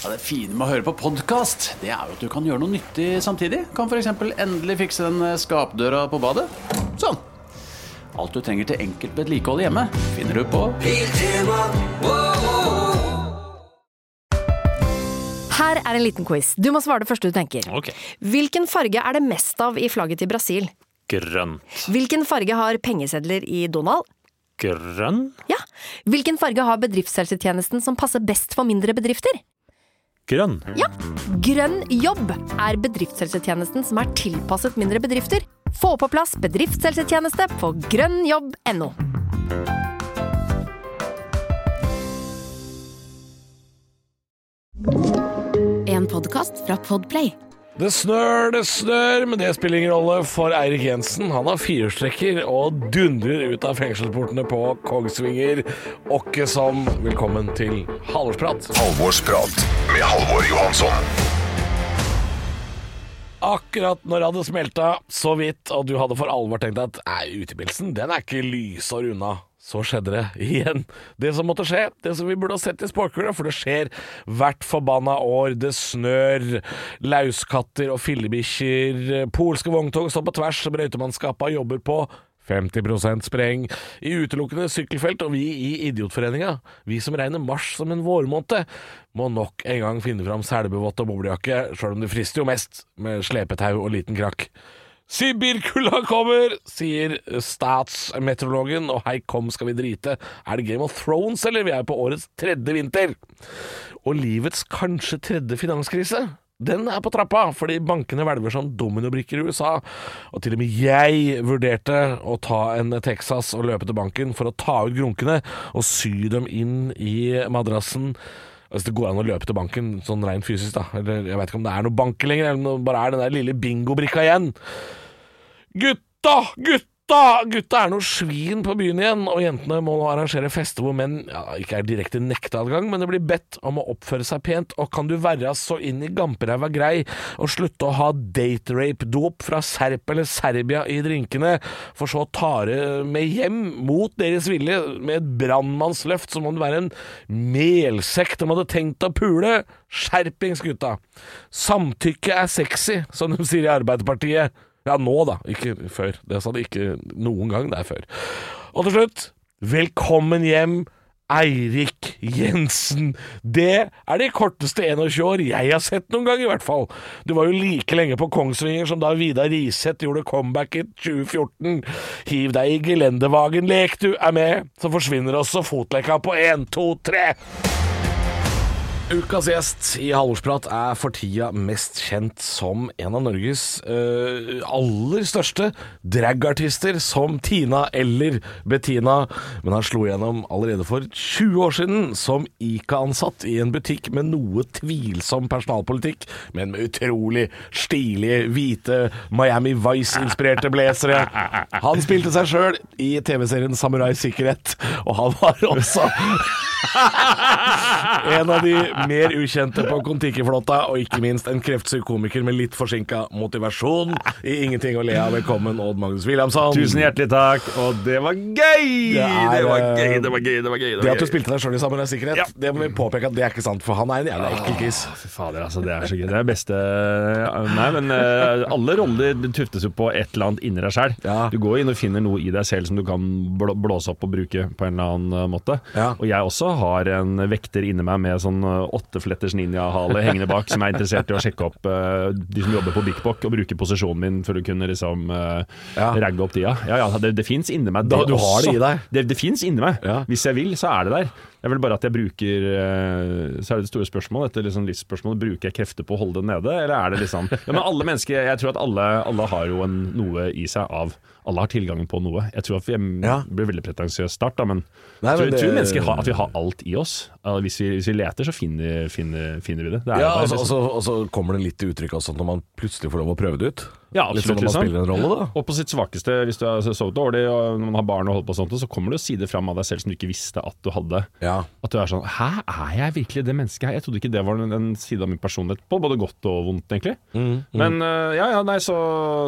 Ja, det fine med å høre på podkast, det er jo at du kan gjøre noe nyttig samtidig. Kan f.eks. endelig fikse den eh, skapdøra på badet. Sånn. Alt du trenger til enkelt vedlikehold hjemme, finner du på Her er en liten quiz. Du må svare det første du tenker. Ok. Hvilken farge er det mest av i flagget til Brasil? Grønt. Hvilken farge har pengesedler i Donald? Grønn? Ja. Hvilken farge har bedriftshelsetjenesten som passer best for mindre bedrifter? Grønn. Ja. Grønn jobb er bedriftshelsetjenesten som er tilpasset mindre bedrifter. Få på plass bedriftshelsetjeneste på grønnjobb.no. En podkast fra Podplay. Det snør, det snør, men det spiller ingen rolle for Eirik Jensen. Han har firehjulstrekker og dundrer ut av fengselsportene på Kongsvinger. Åkke som velkommen til Halvorsprat. Halvorsprat med Halvor Johansson. Akkurat når det hadde smelta så vidt, og du hadde for alvor tenkt at utepilsen, den er ikke lysår unna. Så skjedde det igjen. Det som måtte skje, det som vi burde ha sett i spåkula, for det skjer hvert forbanna år. Det snør, lauskatter og fillebikkjer, polske vogntog står på tvers, brøytemannskapa jobber på 50% spreng i utelukkende sykkelfelt, og vi i Idiotforeninga, vi som regner mars som en vårmåned, må nok en gang finne fram selbuvått og boblejakke, sjøl om det frister jo mest med slepetau og liten krakk. Sibirkulda kommer, sier statsmeteorologen, og hei kom skal vi drite. Er det Game of Thrones, eller? Vi er på årets tredje vinter. Og livets kanskje tredje finanskrise. Den er på trappa, fordi bankene hvelver som dominobrikker i USA. Og til og med jeg vurderte å ta en Texas og løpe til banken for å ta ut grunkene og sy dem inn i madrassen. Hvis det går an å løpe til banken sånn rent fysisk, da. Eller jeg vet ikke om det er noe bank lenger, eller om det bare er den der lille bingobrikka igjen. Gutta! Gutta! Gutta er noe svin på byen igjen, og jentene må nå arrangere fester hvor menn ja, ikke er direkte nekteadgang, men det blir bedt om å oppføre seg pent, og kan du være så inn i gamperæva grei og slutte å ha date-rape-dop fra Serp eller Serbia i drinkene, for så å ta det med hjem mot deres vilje med et brannmannsløft som om det var en melsekk de hadde tenkt å pule. Skjerpings, gutta. Samtykke er sexy, som de sier i Arbeiderpartiet. Ja, nå da, ikke før. Det sa de ikke noen gang, det er før. Og til slutt, velkommen hjem, Eirik Jensen. Det er de korteste 21 år jeg har sett noen gang, i hvert fall. Du var jo like lenge på Kongsvinger som da Vidar Riseth gjorde comeback i 2014. Hiv deg i gelendevagen, lek du er med, så forsvinner også fotlekka på 1, 2, 3. Ukas gjest i Halvorsprat er for tida mest kjent som en av Norges uh, aller største dragartister, som Tina eller Bettina. Men han slo gjennom allerede for 20 år siden som Ica-ansatt i en butikk med noe tvilsom personalpolitikk, men med utrolig stilige, hvite Miami Vice-inspirerte blazere. Han spilte seg sjøl i TV-serien Samurai Sikkerhet, og han var også en av de mer ukjente på Kon-Tiki-flåtta, og ikke minst en kreftsyk komiker med litt forsinka motivasjon i Ingenting å le av. Velkommen, Odd Magnus Williamson. Tusen hjertelig takk, og det var gøy! Det er, Det var eh, gøy, det var gøy, det var gøy. Det at du spilte deg sjøl i Samurai Sikkerhet, det må vi påpeke at det er ikke sant, for han er en jævla ekkel kiss. Fy fader, altså, det er så gøy. Det er beste Nei, men eh, alle roller tuftes jo på et eller annet inni deg sjøl. Ja. Du går inn og finner noe i deg selv som du kan blå, blåse opp og bruke på en eller annen eh, måte. Ja. Og jeg også har en vekter inni meg med sånn eh, åttefletters ninjahale hengende bak, som er interessert i å sjekke opp uh, de som jobber på Bik Bok, og bruke posisjonen min for å kunne liksom uh, Ja. ragge opp tida. Ja ja, det, det fins inni meg, Da- det du har det i deg? Det, det fins inni meg. Ja. Hvis jeg vil, så er det der. Det er vel bare at jeg bruker eh, Så er det det store spørsmålet, dette liksom livsspørsmålet. Bruker jeg krefter på å holde det nede, eller er det liksom Ja, men alle mennesker Jeg tror at alle, alle har jo en, noe i seg av Alle har tilgangen på noe. Jeg tror at vi Ja. blir veldig pretensiøst start, da, men Nei, tror, men jeg tror det- mennesker har, at vi har alt i oss. Hvis vi, hvis vi leter, så finner, finner, finner vi det. det Ja, og liksom. så- så kommer det litt til uttrykk også når man plutselig får lov å prøve det ut. Ja, litt sånn når man liksom. spiller en rolle, da. Og på sitt svakeste, hvis du har sovet dårlig og når man har barn og holder på sånt, så kommer det jo sider fram av deg selv som du ikke visste at du hadde. Ja. At du er sånn Hæ, er jeg virkelig det mennesket her? Jeg trodde ikke det var en, en side av min personlighet på både godt og vondt, egentlig. Mm, Men øh, ja, ja, nei, så,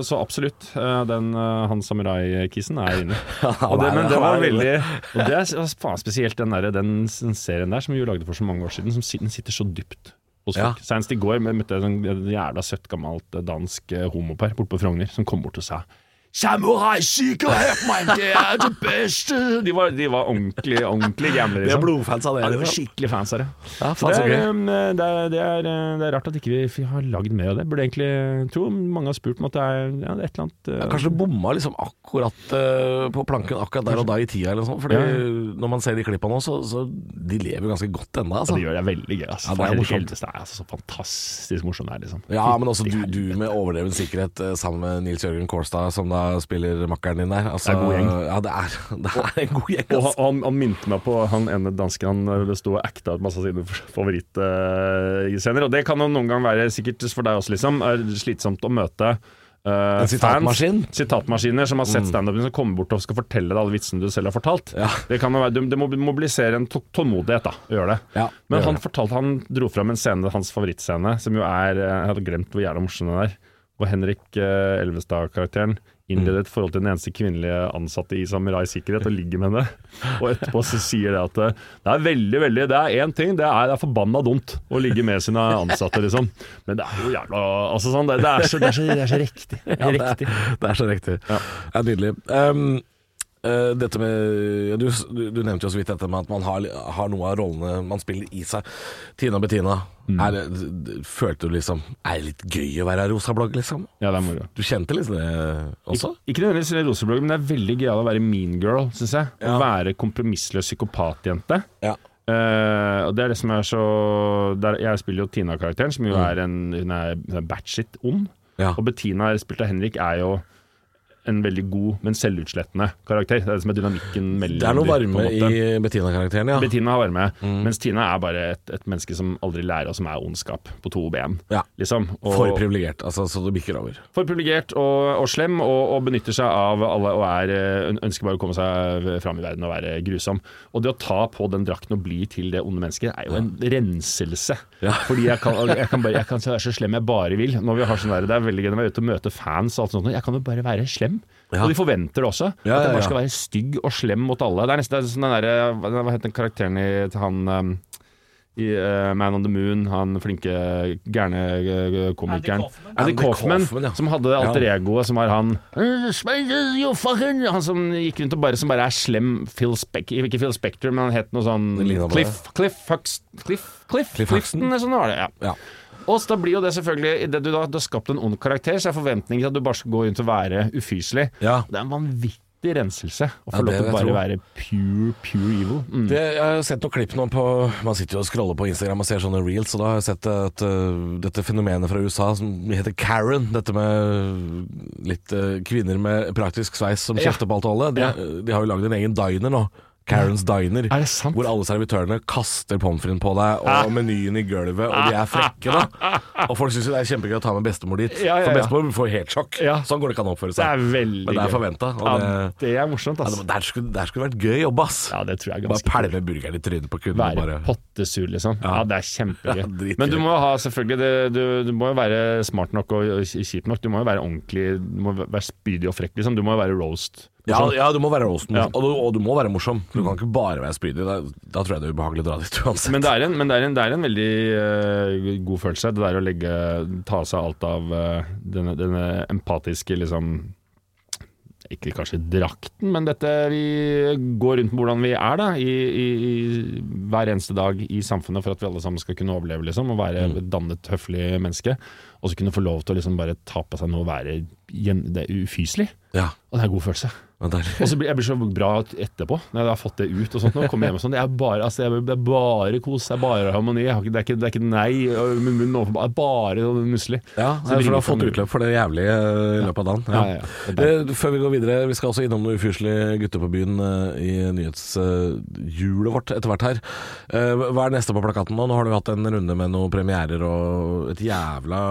så absolutt. øh, den øh, han samurai-kissen er inne. og det, men det var veldig Og det er faen spesielt den, der, den, den serien der som vi jo lagde for så mange år siden, som den sitter så dypt hos Ja. folk. Senest i går møtte jeg en sånn jævla søtt gammelt eh, dansk eh, homopar borte på Frogner som kom bort og sa Samurai-sikkerhet, mann! Det er det beste! De var, de var ordentlig, ordentlig gamle, er liksom. blodfans av det. Ja, de var liksom. skikkelig fans av det. Ja, Så det, er, um, det, er, det, er, uh, det er rart at ikke vi ikke har lagd mer av det. Burde egentlig tro mange har spurt om at det er, ja, er et eller annet uh, Ja, Kanskje det bomma liksom akkurat uh, på planken akkurat der og da i tida, eller noe sånt. Fordi Ja. når man ser de klippene nå, så, så de lever ganske godt ennå, ja, altså. det gjør det veldig gøy. Altså. Ja, det er morsomt. Det er altså så fantastisk morsomt det er, liksom. Ja, men også du, du med overdreven sikkerhet eh, sammen med Nils Jørgen Kårstad, som da spiller makkeren din der. Altså, Det er en god gjeng. Ja, det er, det er en god gjeng. Og han, Altså. han, minte meg på han ene dansken han sto og acta ut masse av sine favorittscener. og det kan jo noen gang være, sikkert for deg også, liksom, er slitsomt å møte uh, En sitatmaskin? Fans, sitatmaskiner som har sett standupen som kommer bort og skal fortelle deg alle vitsene du selv har fortalt. Ja. Det, kan være, det må mobilisere en tålmodighet, da. å Gjøre det. Ja, Men gjør han det. fortalte Han dro fram en scene, hans favorittscene, som jo er eh, Jeg hadde glemt hvor jævla morsom den er. Hvor Henrik uh, Elvestad-karakteren innleder et forhold til den eneste kvinnelige ansatte i Samurai Sikkerhet og ligger med henne. Og etterpå så sier det at eh, det er veldig, veldig Det er én ting, det er, det er forbanna dumt å ligge med sine ansatte, liksom. Men det er jo jævla Altså sånn, det, det, er, så, det, er, så, det er så riktig. Det Ja, er det, riktig. er, det er så riktig. Ja. nydelig. Um, eh, dette med ja, du, du, nevnte jo så vidt dette med at man har, har noe av rollene man spiller i seg. Tina og Bettina, Mm. er følte du liksom Er det litt gøy å være rosablogg, liksom? Ja, det er moro. Du kjente liksom det også? Ik ikke nødvendigvis roseblogg, men det er veldig gøyalt å være mean girl, syns jeg. Å være kompromissløs psykopatjente. Ja. Uh, og det er det som er så der, Jeg spiller jo Tina-karakteren, som jo Mm. er en Hun er, er batshit ond. Ja. Og Bettina, spilt av Henrik, er jo en veldig god, men selvutslettende karakter. Det er det som er dynamikken mellom Det er noe varme i Bettina-karakteren, ja. Bettina har varme, Mm. mens Tina er bare et, et menneske som aldri lærer, og som er ondskap på to ben. Ja. Liksom. Og, For privilegert, altså, så det bikker over. for privilegert og, og slem, og, og benytter seg av alle og er, ønsker bare å komme seg fram i verden og være grusom. Og det å ta på den drakten og bli til det onde mennesket, er jo en renselse. Ja. Fordi jeg kan, jeg, kan bare, jeg kan være så slem jeg bare vil. Når vi har sånn der, det er veldig gøy når vi er ute og møter fans og alt sånt. Jeg kan jo bare være slem. Ja. Og de forventer det også. Ja, at jeg bare skal være stygg og slem mot alle. Det er nesten sånn den derre Hva het den karakteren i, til han um, i uh, Man on the Moon, han flinke, gærne eh, komikeren. Andy Coffman, ja. som hadde det alter egoet som var han Han som gikk rundt og bare, som bare er slem Phil Spec Ikke Phil Spector, men han het noe sånn Cliff Cliff Cliff Cliff, Cliff Huxton? Clifton, sånn var det, ja. Ja. Og så da blir jo det selvfølgelig Idet du da du har skapt en ond karakter, så er forventningen til at du bare skal gå rundt og være ufyselig. Ja. Det er en vanvittig renselse å få Ja, lov til å bare tro. være pure, pure evil. Mm. Det, jeg har sett noen klipp nå på Man sitter jo og scroller på Instagram og ser sånne reels, og da har jeg sett at uh, dette fenomenet fra USA som heter Karen, dette med litt uh, kvinner med praktisk sveis som Ja. kjefter på alt og alle, de, Ja. de har jo lagd en egen diner nå. Karens Diner. Er det sant? Hvor alle servitørene kaster pommes fritesen på deg, og menyen i gulvet, og de er frekke, da. Og folk syns det er kjempegøy å ta med bestemor dit. Ja, ja, For bestemor får helt sjokk. Ja. Sånn går det ikke an å oppføre Det seg. er veldig Men det er forventa. Ja, det, det er morsomt, ja, det- der, skulle, der skulle det vært gøy å jobbe, ass. Ja, det tror jeg er Bare ganske pælme burgeren i trynet på kunden. Være bare pottesur, liksom. Ja, Ja. det er kjempegøy. Ja. Men du må ha selvfølgelig det, du, du må jo være smart nok og kjip nok. Du må jo være ordentlig Du må være spydig og frekk, liksom. Du må jo være roast. Ja, ja, du må være roast, Ja. og, du, og du må være morsom. Du kan ikke bare være spydig. Da, da tror jeg det er ubehagelig å dra dit uansett. Men det er en, men det er en, det er en veldig uh, god følelse, det der å legge ta seg alt av uh, denne, denne empatiske liksom ikke kanskje drakten, men dette vi går rundt med hvordan vi er da, i, i, i hver eneste dag i samfunnet for at vi alle sammen skal kunne overleve, liksom, og være Mm. et dannet, høflig menneske. Og så kunne få lov til å liksom bare ta på seg noe og være det er ufyselig. Ja, Og det er en god følelse. Og så blir jeg blir så bra etterpå, når jeg har fått det ut og sånt. Nå kommer jeg hjem og sånn. Det er bare, altså, det er bare kos, det er bare harmoni. Det, er ikke, det er ikke nei med munnen overfor, det er bare nusselig. Ja, for du har fått utløp for det jævlige eh, i løpet av dagen. Ja, ja, ja. Eh, Før vi går videre, vi skal også innom noen ufyselige gutter på byen eh, i nyhetshjulet vårt etter hvert her. Hva er neste på plakaten nå? Nå har du hatt en runde med noen premierer og et jævla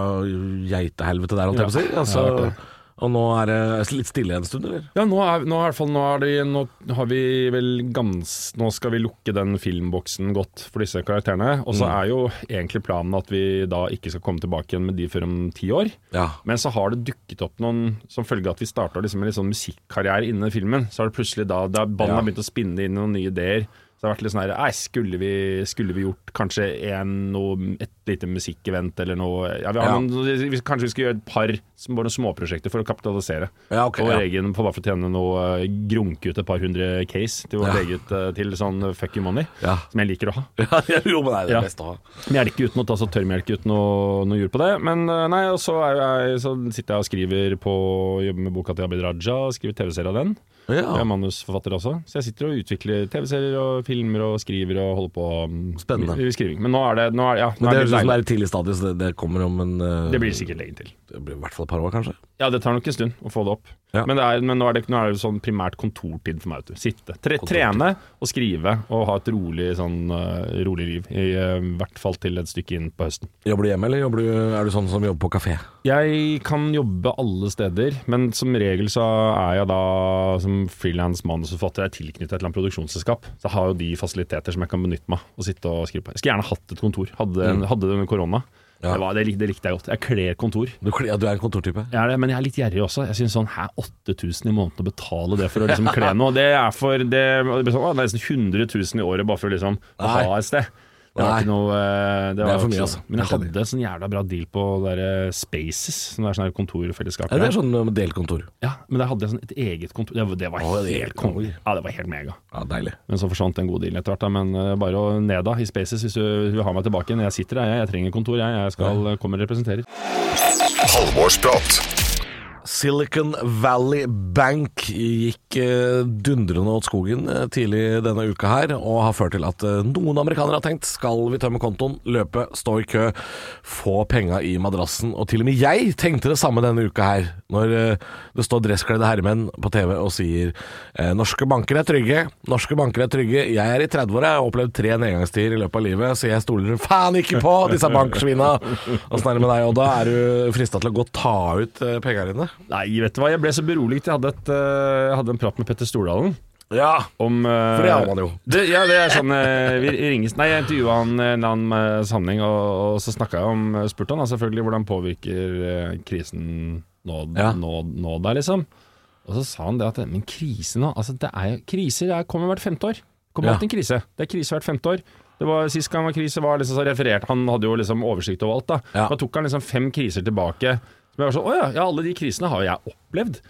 geitehelvete der, holdt jeg på å si. Altså. Og nå er det litt stille en stund, eller? Ja, nå, er, nå, er, fall, nå, er det, nå har vi vel gans Nå skal vi lukke den filmboksen godt for disse karakterene. Og så er jo egentlig planen at vi da ikke skal komme tilbake igjen med de før om ti år. Ja. Men så har det dukket opp noen Som følge av at vi starta liksom en litt sånn musikkarriere innen filmen, så har det plutselig da, da Ballen Ja. har begynt å spinne inn noen nye ideer. Så det har vært litt sånn her Nei, skulle vi, skulle vi gjort kanskje en, noe, et lite musikkevent eller noe Ja, vi har Ja. noen, Kanskje vi skulle gjøre et par som- bare småprosjekter for å kapitalisere. Ja, ok, og ja. egen, på bare for å tjene noe eh, Grunke ut et par hundre case til vårt Ja. eget eh, til sånn fuck you money, Ja. som jeg liker å ha. Ja, jo, men det er det beste å ha. Melke uten å ta så tørrmelk uten noe, noe jul på det. Men eh, nei, og så, jeg, så sitter jeg og skriver på Jobber med boka til Abid Raja, skriver TV-serie av den. Ja. Jeg er manusforfatter også, så jeg sitter og utvikler TV-serier og filmer og skriver og holder på mm, Spennende. i- i skriving. Men nå er det, nå er, ja, nå Men det er det, det er tidlig stadie, så det, det kommer om en uh, det blir sikkert lenge til. det blir i hvert fall par år, kanskje. Ja, det tar nok en stund å få det opp. Ja. Men, det er, men nå, er det, nå er det sånn primært kontortid for meg. Vet du. Sitte, tre, trene og skrive og ha et rolig, sånn, uh, rolig liv. I uh, hvert fall til et stykke inn på høsten. Jobber du hjemme, eller jobber du, er du sånn som jobber på kafé? Jeg kan jobbe alle steder, men som regel så er jeg da som frilans manusforfatter er tilknyttet et eller annet produksjonsselskap. Så jeg har jo de fasiliteter som jeg kan benytte meg av og sitte og skrive på. Jeg skulle gjerne hatt et kontor. Hadde, mm. hadde det under korona. Ja. Det, var, det, det likte jeg godt. Jeg kler kontor. Du, ja, du er en kontortype? Jeg er det, men jeg er litt gjerrig også. Jeg synes sånn, hæ, 8000 i måneden å betale det for å liksom kle noe, det er for Det, det blir sånn, å, nesten 100 000 i året bare for å liksom Nei. ha et sted. Det var Nei. ikke noe eh, Det, var for mye, altså. Men jeg Helt enig. hadde en sånn jævla bra deal på det der Spaces, som er sånn her kontorfellesskap. Ja, det er sånn eh, delt. Ja, men der hadde jeg sånn et eget kontor. Det var, det var Å, det er helt helt konge. konge. Ja, det var helt mega. Ja, Deilig. Men så forsvant den gode dealen etter hvert. da, Men eh, bare å ned da i Spaces hvis du vil ha meg tilbake igjen. Jeg sitter der, jeg, jeg trenger kontor, jeg. Jeg skal eh, komme og representere. Halvorsprat. Silicon Valley Bank gikk eh, dundrende åt skogen eh, tidlig denne uka her, og har ført til at eh, noen amerikanere har tenkt skal vi tømme kontoen, løpe, stå i kø, få penga i madrassen. Og til og med jeg tenkte det samme denne uka her, når det står dresskledde herremenn på TV og sier norske banker er trygge, norske banker er trygge. Jeg er i 30-åra, jeg har opplevd tre nedgangstider i løpet av livet, så jeg stoler faen ikke på disse banksvina. Åssen er det med deg, Odda? Er du frista til å gå og ta ut penga dine? Nei, vet du hva, jeg ble så beroliget. Jeg hadde, et, eh, jeg hadde en prat med Petter Stordalen. Ja, Om, eh, For det har man jo. Det, ja, det er sånn eh, Vi ringes Nei, jeg intervjua han i en annen sammenheng, og, og så snakka jeg om spurte han selvfølgelig hvordan påvirker krisen nå, Ja. nå, nå der, liksom. Og så sa han det at Men krise nå altså det er, jo- Kriser det kommer hvert femte år. Kommer Ja. alltid en krise. Det er krise hvert femte år. Det var Sist gang var krise, var liksom så referert Han hadde jo liksom oversikt over alt. Da Ja. Da tok han liksom fem kriser tilbake. Som jeg var sånn, Å ja, ja, alle de krisene har jo jeg opplevd.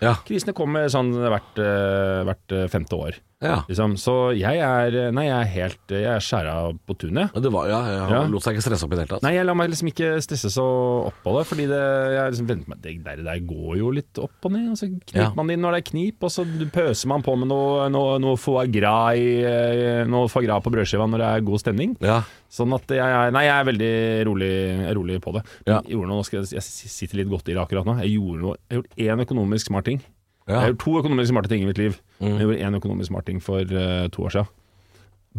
Ja. Krisene kommer sånn hvert, eh, hvert eh, femte år. Ja. Liksom. Så jeg er Nei, jeg er helt Jeg er skjæra på tunet. Det var, ja, jeg Ja. lot seg ikke stresse opp i det hele tatt. Nei, jeg lar meg liksom ikke stresse så opp på det, fordi det, jeg liksom venter meg Det der, der går jo litt opp og ned. Og så kniper Ja. man inn når det er knip, og så pøser man på med noe, noe, noe foie gras i eh, Noe foie gras på brødskiva når det er god stemning. Ja. Sånn at jeg er Nei, jeg er veldig rolig, rolig på det. Ja. Jeg, gjorde noe, skal jeg, jeg sitter litt godt i det akkurat nå. Jeg gjorde noe Jeg gjort én økonomisk smart ting. Ja. Jeg har gjort to økonomisk smarte ting i mitt liv. Mm. Jeg gjorde én økonomisk smart ting for uh, to år siden.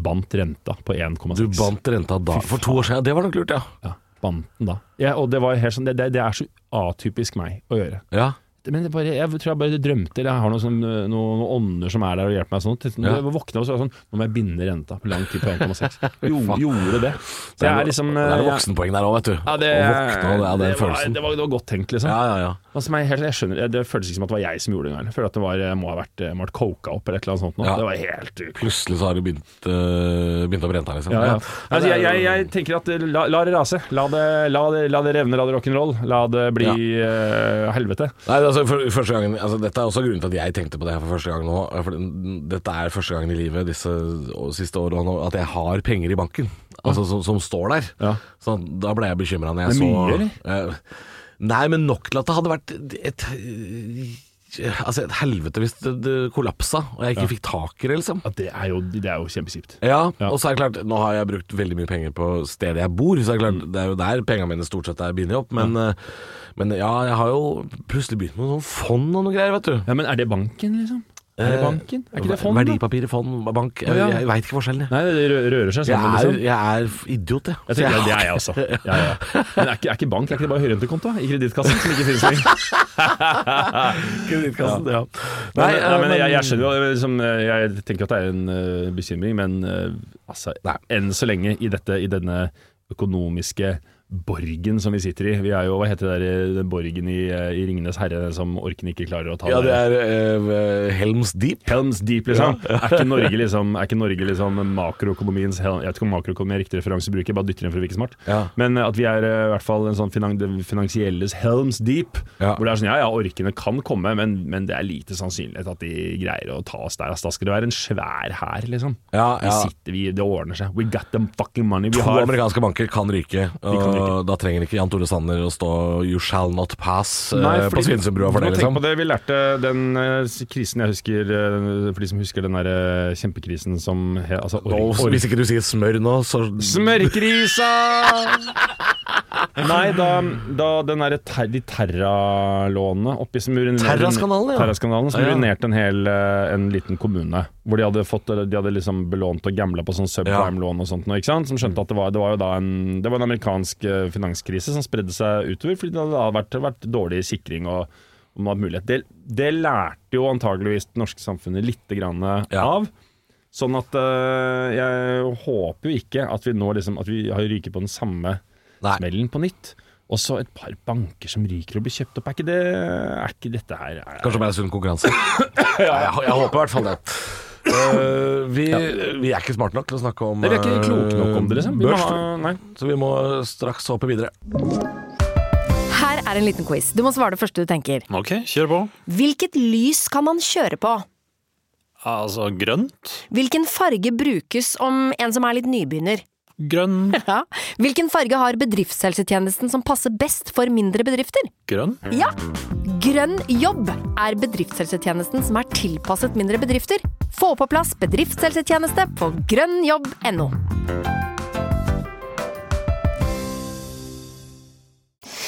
Bandt renta på 1,6. Du bandt renta da for to år siden. Det var nok lurt, ja. Ja, bandt den da. Ja, og det var helt sånn det, det, det er så atypisk meg å gjøre. Ja. Men bare, jeg tror jeg bare drømte eller Jeg har noen, sånn, noen, noen ånder som er der og hjelper meg sånn. Når Ja. jeg våkna og så var sånn Nå må jeg binde renta på lang tid på 1,6. Gjorde det. Så Det jeg er, er liksom det er voksenpoeng der òg, vet du. ja, det, Å våkne det, av den det, var, følelsen. det, var, det var godt tenkt, liksom. Ja, ja, ja. Altså, jeg, helt, jeg skjønner, det føltes ikke som at det var jeg som gjorde det engang. Jeg føler at det var, må ha vært, må ha vært coka opp eller et eller annet sånt. Nå. Ja. Det var helt Plutselig så har du begynt, øh, begynt opp renta, liksom. ja, ja. Altså, jeg, jeg, jeg tenker at la, la det rase. La det, la, det, la det revne, la det rock'n'roll. La det bli eh, helvete. Nei, altså, for, første gangen, altså, Dette er også grunnen til at jeg tenkte på det her for første gang nå. For dette er første gangen i livet disse siste årene at jeg har penger i banken. Altså som, som står der. Ja. Så da ble jeg bekymra når jeg så mye, eller? Eh, nei, men nok til at det hadde vært et, altså et helvete hvis det, det kollapsa og jeg ikke fikk tak i det, liksom. Ja, det, er jo, det er jo kjempekjipt. Ja, Ja. og så er det klart, nå har jeg brukt veldig mye penger på stedet jeg bor, så er det klart, det er jo der pengene mine stort sett er bundet opp, men, ja. men ja, jeg har jo plutselig begynt med noen fond og noe greier, vet du. Ja, Men er det banken, liksom? Er det Eh, banken? Er ikke det fond? da? Verdipapirer, fond, bank, jeg, ja. jeg veit ikke forskjellen. Nei, det rører seg Jeg sammen, er, liksom. jeg er idiot, jeg. Jeg tenker, jeg- det er jeg også. Ja, ja. Men er ikke, er ikke bank er ikke det bare høyrentekonto i kredittkassen som ikke finnes lenger? Kredittkassen, ja. Nei, Nei, nei, men eh, jeg, jeg skjønner jo liksom, Jeg tenker at det er en uh, bekymring, men uh, altså, enn så lenge i, dette, i denne økonomiske borgen som vi sitter i. Vi er jo, hva heter det der, borgen i, eh, i Ringenes herre som orken ikke klarer å ta Ja, det er uh, Helms Deep. Helms Deep, liksom. Er ikke Norge liksom, er ikke Norge liksom makroøkonomiens Jeg vet ikke om makroøkonomi er riktig referanse jeg bare dytter inn for å virke smart. Ja. Men eh, at vi er eh, i hvert fall en sånn finan finansielles Helms Deep. Ja. Hvor det er sånn, ja ja, orkene kan komme, men, men det er lite sannsynlighet at de greier å ta oss der. Altså, da skal det være en svær hær, liksom. Ja, Vi sitter, vi, det ordner seg. We got them fucking money. Vi To har amerikanske banker kan ryke, De kan ryke. Da trenger ikke Jan Tore Sanner å stå 'you shall not pass' eh, Nei, på fordi- Svinesundbrua for det, liksom. på det. Vi lærte den eh, krisen jeg husker, eh, for de som husker den der eh, kjempekrisen som altså, hvis ikke du sier smør nå, så Smørkrisa! Nei, da, da den derre ter, de Terra-lånene oppi som urinerte ja. Terraskandalen, som urinerte en hel eh, en liten kommune. Hvor de hadde fått De hadde liksom belånt og gambla på sånn subprime-lån og sånt. Ikke sant? Som skjønte at det var, det var jo da en Det var en amerikansk eh, finanskrise som spredde seg utover, fordi det hadde vært, vært dårlig sikring og. Det, det lærte jo antageligvis det norske samfunnet litt grann Ja. av. Sånn at eh, jeg håper jo ikke at vi nå liksom At vi har ryket på den samme Nei. smellen på nytt. Og så et par banker som ryker og blir kjøpt opp. Er ikke, det, er ikke dette her er, Kanskje mer sunn konkurranse. ja, jeg, jeg håper i hvert fall det. Uh, vi, vi er ikke smarte nok til å snakke om Nei, Vi er ikke kloke nok om det, liksom. Vi må børs, ha, nei. så vi må straks håpe videre. Her er en liten quiz. Du må svare det første du tenker. Ok, kjør på. Hvilket lys kan man kjøre på? Altså grønt. Hvilken farge brukes om en som er litt nybegynner? Grønn. Ja. Hvilken farge har bedriftshelsetjenesten som passer best for mindre bedrifter? Grønn. Ja! Grønn jobb er bedriftshelsetjenesten som er tilpasset mindre bedrifter. Få på plass bedriftshelsetjeneste på grønnjobb.no.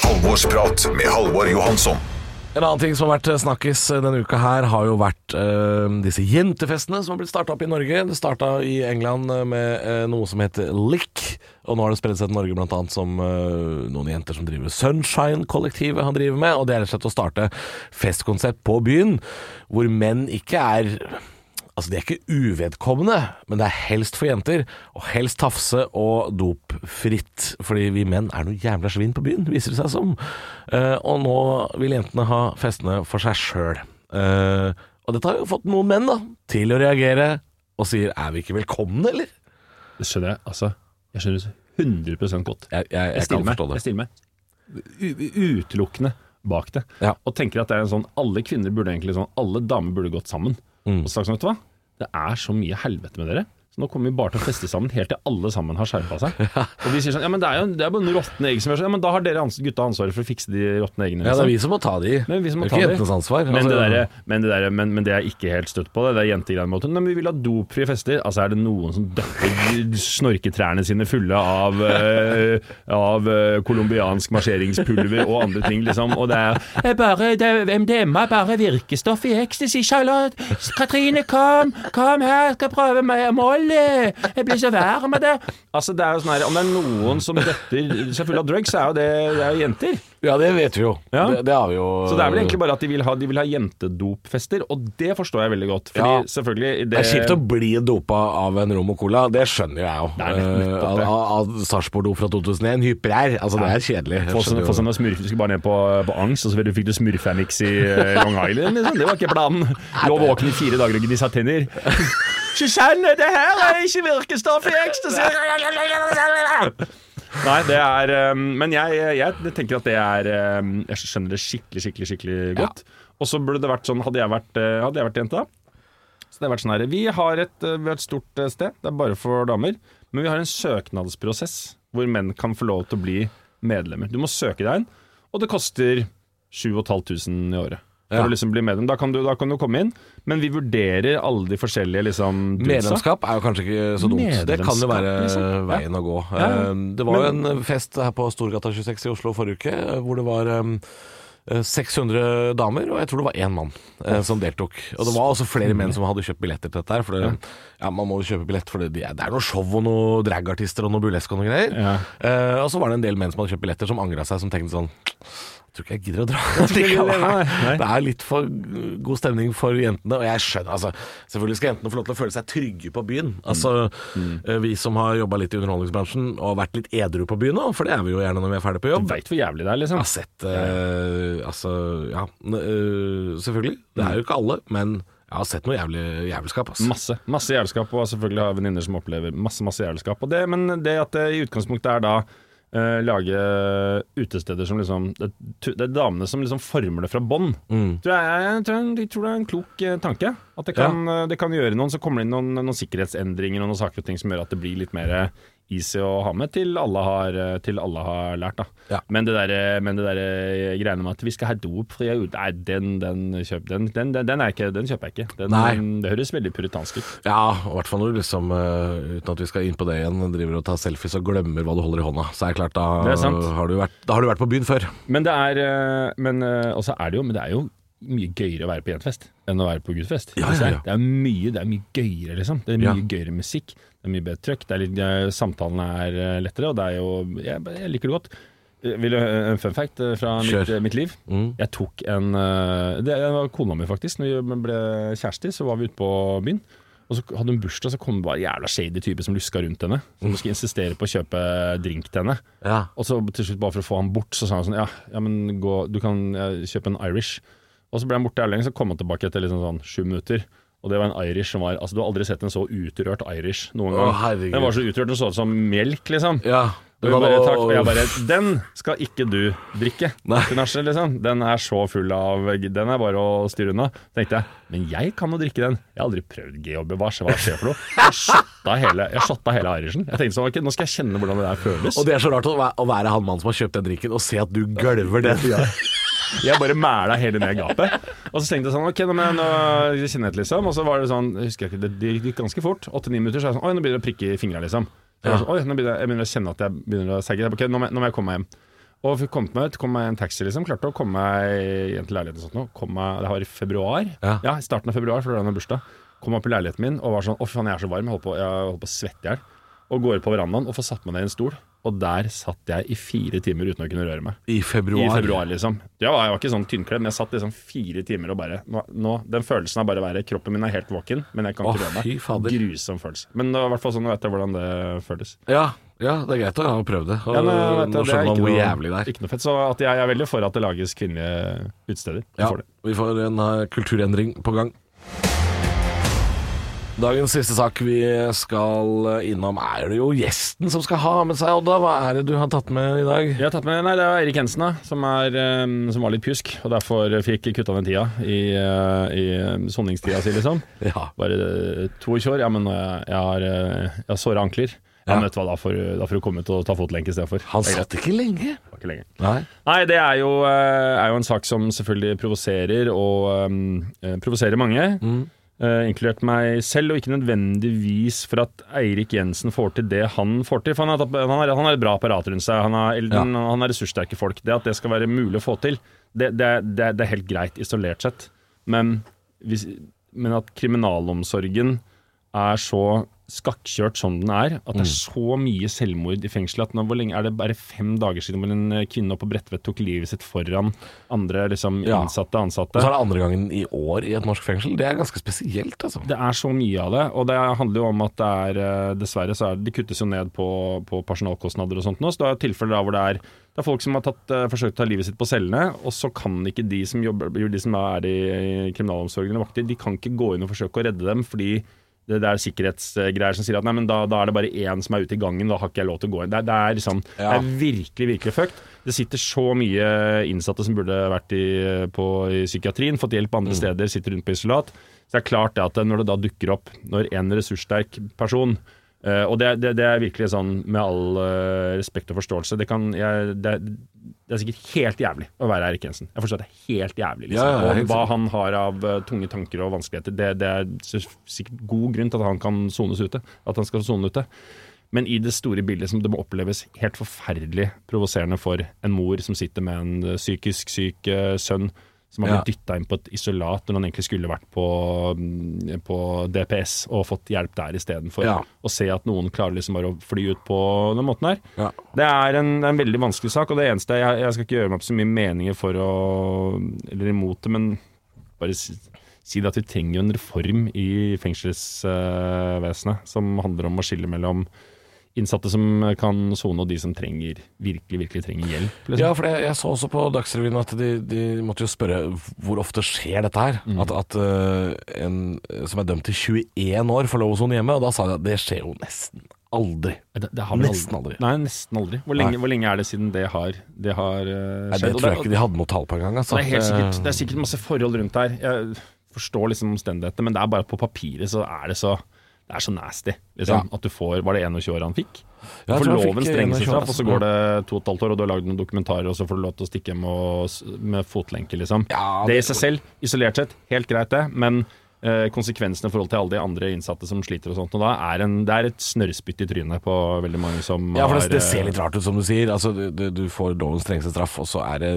Halvorsprat med Halvor Johansson. En annen ting som har vært snakkis denne uka her, har jo vært uh, disse jentefestene som har blitt starta opp i Norge. Det starta i England med uh, noe som heter Lick, og nå har det spredd seg til Norge annet som uh, noen jenter som driver Sunshine-kollektivet han driver med, og det er rett og slett å starte festkonsept på byen, hvor menn ikke er Altså, de er ikke uvedkommende, men det er helst for jenter. Og helst tafse og dopfritt. Fordi vi menn er noe jævla svin på byen, viser det seg som. Uh, og nå vil jentene ha festene for seg sjøl. og dette har jo fått noen menn da, til å reagere og sier 'er vi ikke velkomne', eller? Det skjønner jeg. Altså, jeg skjønner det 100 godt. Jeg, jeg, jeg, Jeg stiller kan meg, jeg stiller meg utelukkende bak det. Ja. Og tenker at det er en sånn Alle kvinner burde egentlig sånn Alle damer burde gått sammen. Mm. Og sagt sånn, vet du hva? Det er så mye helvete med dere. Så nå kommer vi bare til å feste sammen helt til alle sammen har skjerpa seg. Og de sier sånn Ja, men det er jo det er bare noen råtne egg som gjør sånn. Ja, men da har dere ans- gutta ansvaret for å fikse de råtne eggene. Ja, det er liksom. vi som må ta de. Men vi som må det er ta ikke jentenes ansvar. Men, Altså, det der, men, det der, men, men det er ikke helt støtt på det. Det er jentegreiene mot men vi vil ha dopfrie fester. Altså Er det noen som døpper snorketrærne sine fulle av, eh, av colombiansk colombiansk marsjeringspulver og andre ting, liksom? Og det er «Eh, bare, det, MDMA er bare virkestoff i ecstasy. Charlotte, Katrine, kom! Kom her, skal prøve med Molly! Jeg blir så varm av det. Altså, det er jo sånn her Om det er noen som døtter seg fulle av drugs, så er jo det, det er jo jenter. Ja, det vet vi jo. Ja. Det, det har vi jo. Så det er vel egentlig bare at de vil ha, de vil ha jentedopfester, og det forstår jeg veldig godt. Fordi Ja. selvfølgelig Det er kjipt å bli dopa av en rom og cola, det skjønner jeg jo. Det er Eh, det. Av, av Sarpsborg-dop fra 2001, hyper Altså, det er kjedelig. Få sånn, smurfiske sånn smurf, du skulle bare ned på, på angst, og så fikk du smurfamix i eh, Long Island. Liksom. Det var ikke planen. Lå våken i fire dager og gnissa tenner. Susanne, det her er ikke virkestoff i ecstasy! Nei, det er um, Men jeg, jeg tenker at det er um, Jeg skjønner det skikkelig, skikkelig skikkelig godt. Og så burde det vært sånn Hadde jeg vært, uh, hadde jeg vært jente, da Så det har vært sånn her Vi har et, uh, vi har et stort uh, sted, det er bare for damer, men vi har en søknadsprosess hvor menn kan få lov til å bli medlemmer. Du må søke deg inn, og det koster 7500 i året. For Ja. å liksom bli medlem. Da kan, du, da kan du komme inn, men vi vurderer alle de forskjellige liksom. Medlemskap er jo kanskje ikke så dumt. Det kan jo være liksom. Veien å gå. Ja. Eh, Det var jo en fest her på Storgata 26 i Oslo forrige uke, eh, hvor det var eh, 600 damer, og jeg tror det var én mann eh, som deltok. Og det var også flere menn som hadde kjøpt billetter til dette her. For det, ja, man må jo kjøpe billett, for det, det er noe show og noe dragartister og noe burlesk og noe greier. Ja. Eh, og så var det en del menn som hadde kjøpt billetter, som angra seg, som tenkte sånn tror ikke jeg gidder å dra. Det er litt for god stemning for jentene, og jeg skjønner altså, Selvfølgelig skal jentene få lov til å føle seg trygge på byen. Altså, mm. Vi som har jobba litt i underholdningsbransjen og vært litt edru på byen nå, for det er vi jo gjerne når vi er ferdig på jobb. Du veit hvor jævlig det er, liksom. Jeg har sett uh, Altså, ja. eh, selvfølgelig. Det er jo ikke alle, men jeg har sett noe jævlig jævelskap. Altså. Masse masse jævelskap, og selvfølgelig har jeg venninner som opplever masse masse jævelskap. Det, men det at det i utgangspunktet er da eh, lage utesteder som liksom det, det er damene som liksom former det fra bånn. Mm. Tror jeg, jeg, tror, jeg tror det er en klok uh, tanke. At det kan, eh, det kan gjøre noen, så kommer det inn noen, noen sikkerhetsendringer og noen saker og ting som gjør at det blir litt mer easy å ha med, til alle har, eh, til alle har lært. da. Ja. Men det der, eh, men det der eh, greiene med at vi skal ha dopfri Nei, den, den, kjøp, den, den, den, er ikke, den kjøper jeg ikke. Det høres veldig puritansk ut. Ja, i hvert fall når du liksom, uten at vi skal inn på det igjen, driver og tar selfies og glemmer hva du holder i hånda. Så er det klart, da, Det er har, du vært, da har du vært på byen før. Men det er Men også er det jo Men det er jo mye gøyere å være på jentfest enn å være på guttefest. Ja, ja, ja. Det er mye Det er mye gøyere, liksom. Det er mye gøyere musikk. Det er mye bedre trøkk. Det litt, eh, samtalene er eh, lettere, og det er jo Jeg, jeg liker det godt. Eh, Vil du en fun fact fra mitt, mitt liv? Mm. Jeg tok en Det var kona mi, faktisk. Når vi ble kjærester, så var vi ute på byen. Og så hadde hun bursdag, så kom det bare jævla shady type som luska rundt henne. Som skulle insistere på å kjøpe drink til henne. Ja. Og så til slutt, bare for å få han bort, så sa han sånn Ja, ja men gå, du kan kjøpe en Irish. Og så ble han borte jævlig lenge, så kom han tilbake etter liksom sånn sju minutter. Og det var en Irish som var Altså, du har aldri sett en så utrørt Irish noen Å, gang. herregud. Den var så utrørt, den så ut som melk, liksom. ja. Og, hun bare, takk, og jeg bare Den skal ikke du drikke, Nei. Tinashe, liksom. Den er så full av Den er bare å styre unna. tenkte jeg. Men jeg kan jo drikke den. Jeg har aldri prøvd GHB. Hva skjer hva skjer for noe? Jeg shotta hele, jeg shotta hele Irishen. Jeg tenkte sånn, okay, nå skal jeg kjenne hvordan det der føles. Og det er så rart å å være han mannen som har kjøpt den drikken, og se at du gølver den. Jeg bare mæla hele ned gapet. Og så tenkte jeg sånn, ok, nå, må jeg- nå kjenner jeg liksom. Og så var det sånn, jeg husker ikke, det, gikk ganske fort. Åtte-ni minutter, så er jeg sånn, oi, nå begynner det å prikke i fingra, liksom. Så sånn, oi, nå begynner jeg, jeg begynner å kjenne at jeg begynner å segge. Ok, nå må, jeg- nå må jeg komme meg hjem. Og kommet meg ut, kom meg i en taxi, liksom. Klarte å komme meg hjem til leiligheten og sånt noe. Kom meg, det var i februar. Ja. ja, starten av februar, for det var da bursdag. Kom opp i leiligheten min og var sånn, å fy faen, jeg er så varm, jeg holdt på, jeg holdt på å svette i hjel. Og går ut på verandaen og får satt meg ned i en stol. Og der satt jeg i fire timer uten å kunne røre meg. I februar. I februar, liksom. Jeg var, jeg var ikke sånn tynnkledd, men jeg satt liksom fire timer og bare nå, nå, Den følelsen av bare å være Kroppen min er helt våken, men jeg kan ikke oh, røre meg. fader. Grusom følelse. Men det var i hvert fall sånn, nå vet jeg hvordan det føles. Ja, ja, det er greit å ha prøvd det. Og Ja, nå vet jeg, nå det er skjønner man hvor noe- jævlig det er. Ikke noe fett. Så at jeg er veldig for at det lages kvinnelige utesteder. Ja, får det. vi får en uh, kulturendring på gang. Dagens siste sak vi skal innom, er det jo gjesten som skal ha med seg, Odda. Hva er det du har tatt med i dag? Jeg har tatt med, nei, Det er Eirik Hensen, da, som, er, eh, som var litt pjusk, og derfor fikk kutta den tida i, eh, i eh, soningstida si, liksom. Ja. Bare eh, 22 år. Ja, men eh, jeg har, eh, jeg har såre ankler. Ja, men vet hva, da du- da får du komme ut og ta fotlenke istedenfor. Han satt ikke lenge. Det ikke lenge. Nei. Nei, det er jo, eh, er jo en sak som selvfølgelig provoserer, og um, provoserer mange. Mm. Eh, inkludert meg selv, og ikke nødvendigvis for at Eirik Jensen får til det han får til. For han har, han har, han har et bra apparat rundt seg, han har, Elden, han har ressurssterke folk. Det at det skal være mulig å få til, det, det, det, det er helt greit isolert sett. Men, hvis, men at kriminalomsorgen er så skakkjørt som den er, at det er så mye selvmord i fengselet at nå, hvor lenge er det bare fem dager siden hvor en eh, kvinne oppe på Bredtvet tok livet sitt foran andre liksom, Ja. innsatte Og så er det andre gangen i år i et norsk fengsel. Det er ganske spesielt, altså. Det er så mye av det, og det handler jo om at det er eh, Dessverre så er det, det kuttes jo ned på, på personalkostnader og sånt nå, så det er tilfeller da hvor det er det er folk som har tatt, eh, forsøkt å ta livet sitt på cellene, og så kan ikke de som jobber, de som er i kriminalomsorgen eller vakter, de kan ikke gå inn og forsøke å redde dem, fordi det, det er sikkerhetsgreier som sier at nei, men da, da er det bare én som er ute i gangen, da har ikke jeg lov til å gå inn. Det, det er liksom, Ja. det er virkelig, virkelig fucked. Det sitter så mye innsatte som burde vært i, på, i psykiatrien, fått hjelp andre steder, sitter rundt på isolat. Så det er klart det at når det da dukker opp, når en ressurssterk person Uh, Og det, det, det er virkelig sånn med all uh, respekt og forståelse Det, kan, jeg, det, det er sikkert helt jævlig å være Erik Jensen. Jeg forstår at det er helt jævlig. Liksom. Ja, ja, helt og hva han har av uh, tunge tanker og vanskeligheter, det, det er sikkert god grunn til at han kan sones ute. At han skal sone ute. Men i det store bildet som det må oppleves helt forferdelig provoserende for en mor som sitter med en eh, psykisk syk uh, sønn Som har Ja. dytta inn på et isolat når han egentlig skulle vært på, mm, på DPS og fått hjelp der istedenfor. Ja. Å se at noen klarer liksom bare å fly ut på den måten her. Ja. Det er en, det er en veldig vanskelig sak, og det eneste jeg, jeg skal ikke gjøre meg opp så mye meninger for å Eller imot det, men bare si, si det at vi trenger jo en reform i fengselsvesenet som handler om å skille mellom innsatte som kan sone, og de som trenger virkelig, virkelig trenger hjelp. Liksom. Ja, for jeg, jeg så også på Dagsrevyen at de, de måtte jo spørre hvor ofte skjer dette her? Mm. At, at uh, en som er dømt til 21 år får lov å sone hjemme, og da sa de at det skjer jo nesten aldri. Det, det har Nesten aldri. Nei, nesten aldri. Hvor lenge, hvor lenge er det siden det har, det har eh, Nei, det tror jeg ikke de hadde noe tall på engang. Altså. Det er helt sikkert, det er sikkert masse forhold rundt der. Jeg forstår liksom omstendighetene, men det er bare på papiret så er det så det er så nasty. Liksom, Ja. At du får Var det 21 år han fikk? Du får loven strengeste straff, og så altså. går det to og et halvt år, og du har lagd noen dokumentarer, og så får du lov til å stikke hjem og, med fotlenke, liksom. Ja, det i seg selv, isolert sett, helt greit det, men konsekvensene i forhold til alle de andre innsatte som sliter og sånt, og da er en, det er et snørrspytt i trynet på veldig mange som Ja, for det, har det ser eh, litt rart ut, som du sier. Altså, du, du- får lovens strengeste straff, og så er det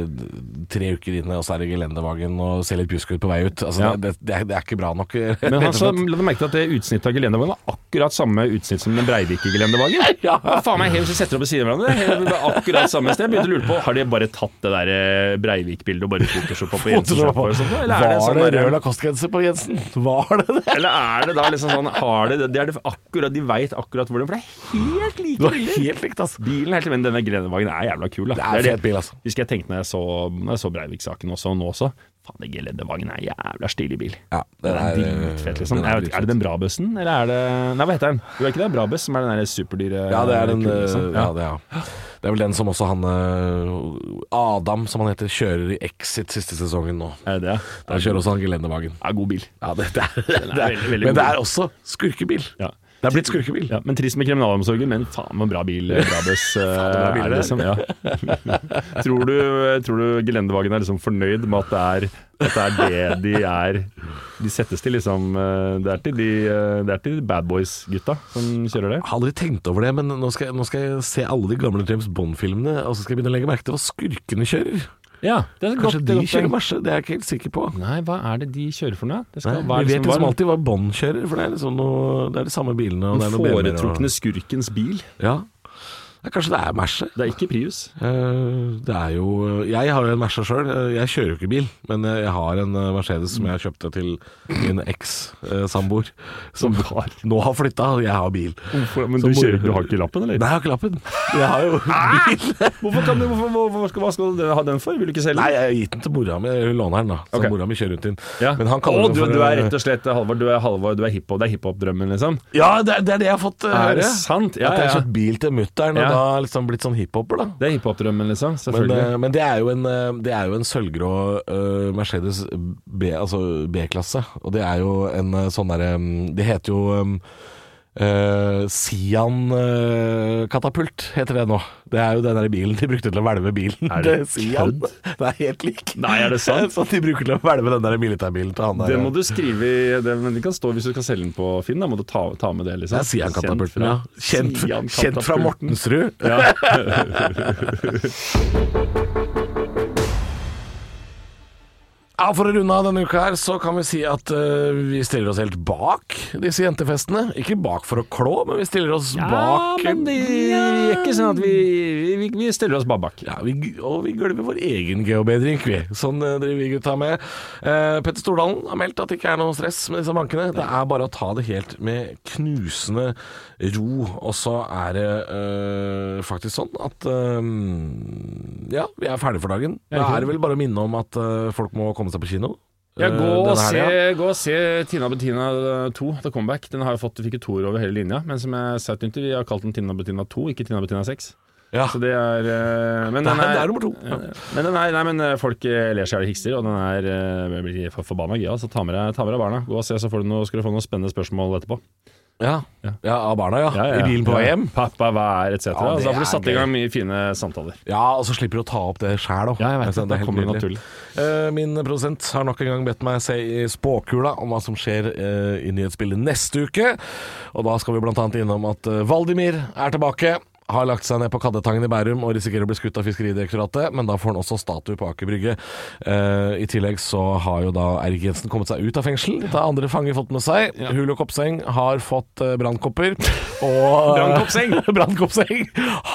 tre uker inne, og så er det gelendervagen og ser litt pjusk ut på vei ut. Altså, Ja. det, det, er, det er ikke bra nok. Men han så, la du merke til at det utsnittet av gelendervagen var akkurat samme utsnitt som den Breivik-gelendervagen? Ja. Hva faen meg helt setter opp ved siden av hverandre? Det Akkurat samme sted. Jeg begynte å lure på, Har de bare tatt det der eh, Breivik-bildet og bare photoshoppa på Jensen Photoshop. Eller er det Var sånn det rød Lacoste-genser på Jensen? Var det det? Eller er det da liksom sånn har det, det er det akkurat, De veit akkurat hvor det For det er helt like Det var helt likt, altså. Bilen helt Men denne Grenevagen er jævla kul. Da. Det er fet bil, altså. Husker jeg tenkte når jeg så, når jeg så Breivik-saken også, nå også. Faen, den gelendervognen er jævla stilig bil. Ja, Den er dritfett, liksom. den er Jeg vet, ikke, er det den Brabøssen, eller er det Nei, hva heter den? Du er ikke det Brabus, som er den der superdyre Ja, det er den liksom? ja. ja, det, ja. det er vel den som også han øh, Adam, som han heter, kjører i Exit siste sesongen nå. Er det? Der kjører også han gelendervagen. Ja, god bil. Ja, det, det er, det er, veldig, veldig men det er også skurkebil. Ja. Det er blitt skurkebil. Ja, men trist med kriminalomsorgen, men faen med bra bil bra buss eh, bra bil er det, liksom. Ja. tror, du, tror du gelendervagen er liksom fornøyd med at det er, at det, er det de er De settes til liksom eh, Det er til de, eh, det er til bad boys-gutta som kjører det. Jeg har aldri tenkt over det, men nå skal, jeg- nå skal jeg se alle de gamle James Bond-filmene, og så skal jeg begynne å legge merke til hva skurkene kjører. Ja, det er Kanskje godt, det de er godt kjører poeng. Merce? Det er jeg ikke helt sikker på. Nei, hva er det de kjører for noe? Det Nei, hva er vi det vet som- liksom er alltid hva Bond kjører, for det er liksom noe Det er de samme bilene. Og det er den noe BMW-er foretrukne og, skurkens bil? Ja. Ja, kanskje det er Merce. Det er ikke Prius. Eh, Det er jo Jeg har jo en Merce sjøl. Jeg kjører jo ikke bil, men jeg har en eh, Mercedes som jeg kjøpte til min eks-samboer. Som nå har flytta, og jeg har bil. Men Så du, moro. kjører, du har ikke lappen, eller? Nei, jeg har ikke lappen. Jeg har jo bil. Hvorfor kan du, hvorfor, hvorfor, skal, hva skal du ha den for? Vil du ikke selge Nei, jeg har gitt den til mora mi. Hun låner den, da. Så okay. mora mi kjører rundt inn. Ja. Men han kaller den du, for du er rett og slett Halvor, du er, Halvor, du er hiphop, det er hiphop-drømmen, liksom? Ja, det det er det jeg har fått høre. Er det sant? Ja, At jeg har ja. kjøpt bil til mutter'n, og Ja. da har liksom blitt sånn hiphoper, da. Det er hiphop-drømmen, liksom. Men, Selvfølgelig. eh, men det er jo en, eh, det er jo en sølvgrå uh, Mercedes B, altså B-klasse. Og det er jo en sånn derre mm, Det heter jo um, eh, Sian eh, katapult, heter det nå. Det er jo den der bilen de brukte til å hvelve bilen. Er det Sian. kødd? Det er helt lik. Nei, er det sant? Så de bruker til å hvelve den der militærbilen til han der. det må du skrive i det, Men det kan stå hvis du skal selge den på Finn. Da må du ta, ta med det, Det liksom. er Sian-katapulten, ja. Kjent, Sian kjent fra. Mortensrud. Ja. Ja, For å runde av denne uka her, så kan vi si at uh, vi stiller oss helt bak disse jentefestene. Ikke bak for å klå, men vi stiller oss bak Ja, men det er ikke sånn at vi, vi, vi stiller oss bare bak. Ja, vi, og vi gulver vår egen geobedring, vi. Sånn uh, driver vi gutta med. Uh, Petter Stordalen har meldt at det ikke er noe stress med disse bankene. Det er bare å ta det helt med knusende ro. Og så er det faktisk sånn at ja, vi er ferdige for dagen. Da er det vel bare å minne om at folk må komme seg på kino. Ja, eh, gå, og se, gå og se Tina Bettina 2, The Comeback. Den har jo fått, fikk jo toer over hele linja, men som jeg sa til vi har kalt den Tina Bettina 2, ikke Tina Bettina 6. Ja. Så det er eh, Men den er, det er nummer to. Ja. Men den er, nei, men eh, folk ler seg i hjel hikster, og den er blir forbanna gøy. Så ta med deg barna. Gå og se, så får du noe, skal du få noen spennende spørsmål etterpå. Ja. Ja. ja, av barna, ja. I bilen på vei hjem. Pappa, hva er etc. Ja, det så da får er du satt i gang mye fine samtaler. Ja, og så slipper du å ta opp det sjæl òg. Ja, jeg vet det. Da kommer det naturlig. Uh, min produsent har nok en gang bedt meg se i spåkula om hva som skjer uh, i nyhetsbildet neste uke. Og da skal vi bl.a. innom at uh, Valdimir er tilbake. Har lagt seg ned på Kaddetangen i Bærum og risikerer å bli skutt av Fiskeridirektoratet, men da får han også statue på Aker Brygge. Eh, I tillegg så har jo da Eirik Jensen kommet seg ut av fengsel. Det har andre fanger fått med seg. Hulo Kopseng har fått eh, brannkopper. Og Brannkoppseng! Brannkoppseng!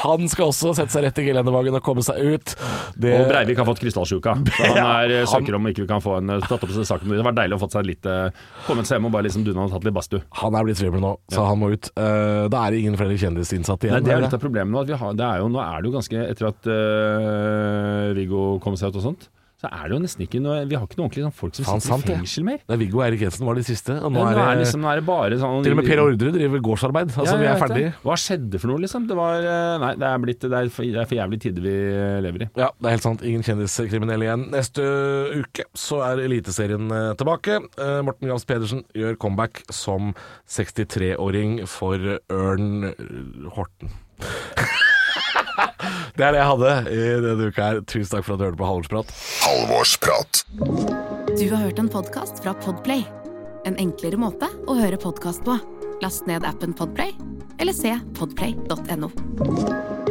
Han skal også sette seg rett i gelendervagen og komme seg ut. Det, Og Breivik har fått krystallsjuka. Så han er, ja, han- søker om ikke vi kan få en eh, tatt opp saken. Det var deilig å få seg litt eh, Kommet seg hjem og bare liksom duna og tatt litt badstue. han er blitt svimmel nå, så han må ut. Eh, da er det ingen flere kjendisinnsatte igjen. Nei, det er er litt problemet nå. At vi har, det er jo, nå er det jo ganske Etter at uh, Viggo kom seg ut og sånt, så er det jo nesten ikke noe Vi har ikke noen ordentlig sånn folk som sitter sant i fengsel mer. Nei, Viggo Eirik Jensen var de siste. Og nå, Nå, er, det, liksom, nå er det bare sånn Til og med Per Ordre driver gårdsarbeid. Altså, Ja, vi er ferdige. Hva skjedde for noe, liksom? Det var eh, Nei, det er, blitt, det er, for, det er for jævlig tider vi lever i. Ja, det er helt sant. Ingen kjendiskriminelle igjen. Neste uke så er Eliteserien eh, tilbake. Morten Gams Pedersen gjør comeback som 63-åring for Ørn Horten. det er det jeg hadde i denne uka her. Tusen takk for at du hørte på Halvorsprat. Halvorsprat. Du har hørt en podkast fra Podplay. En enklere måte å høre podkast på. Last ned appen Podplay, eller se podplay.no.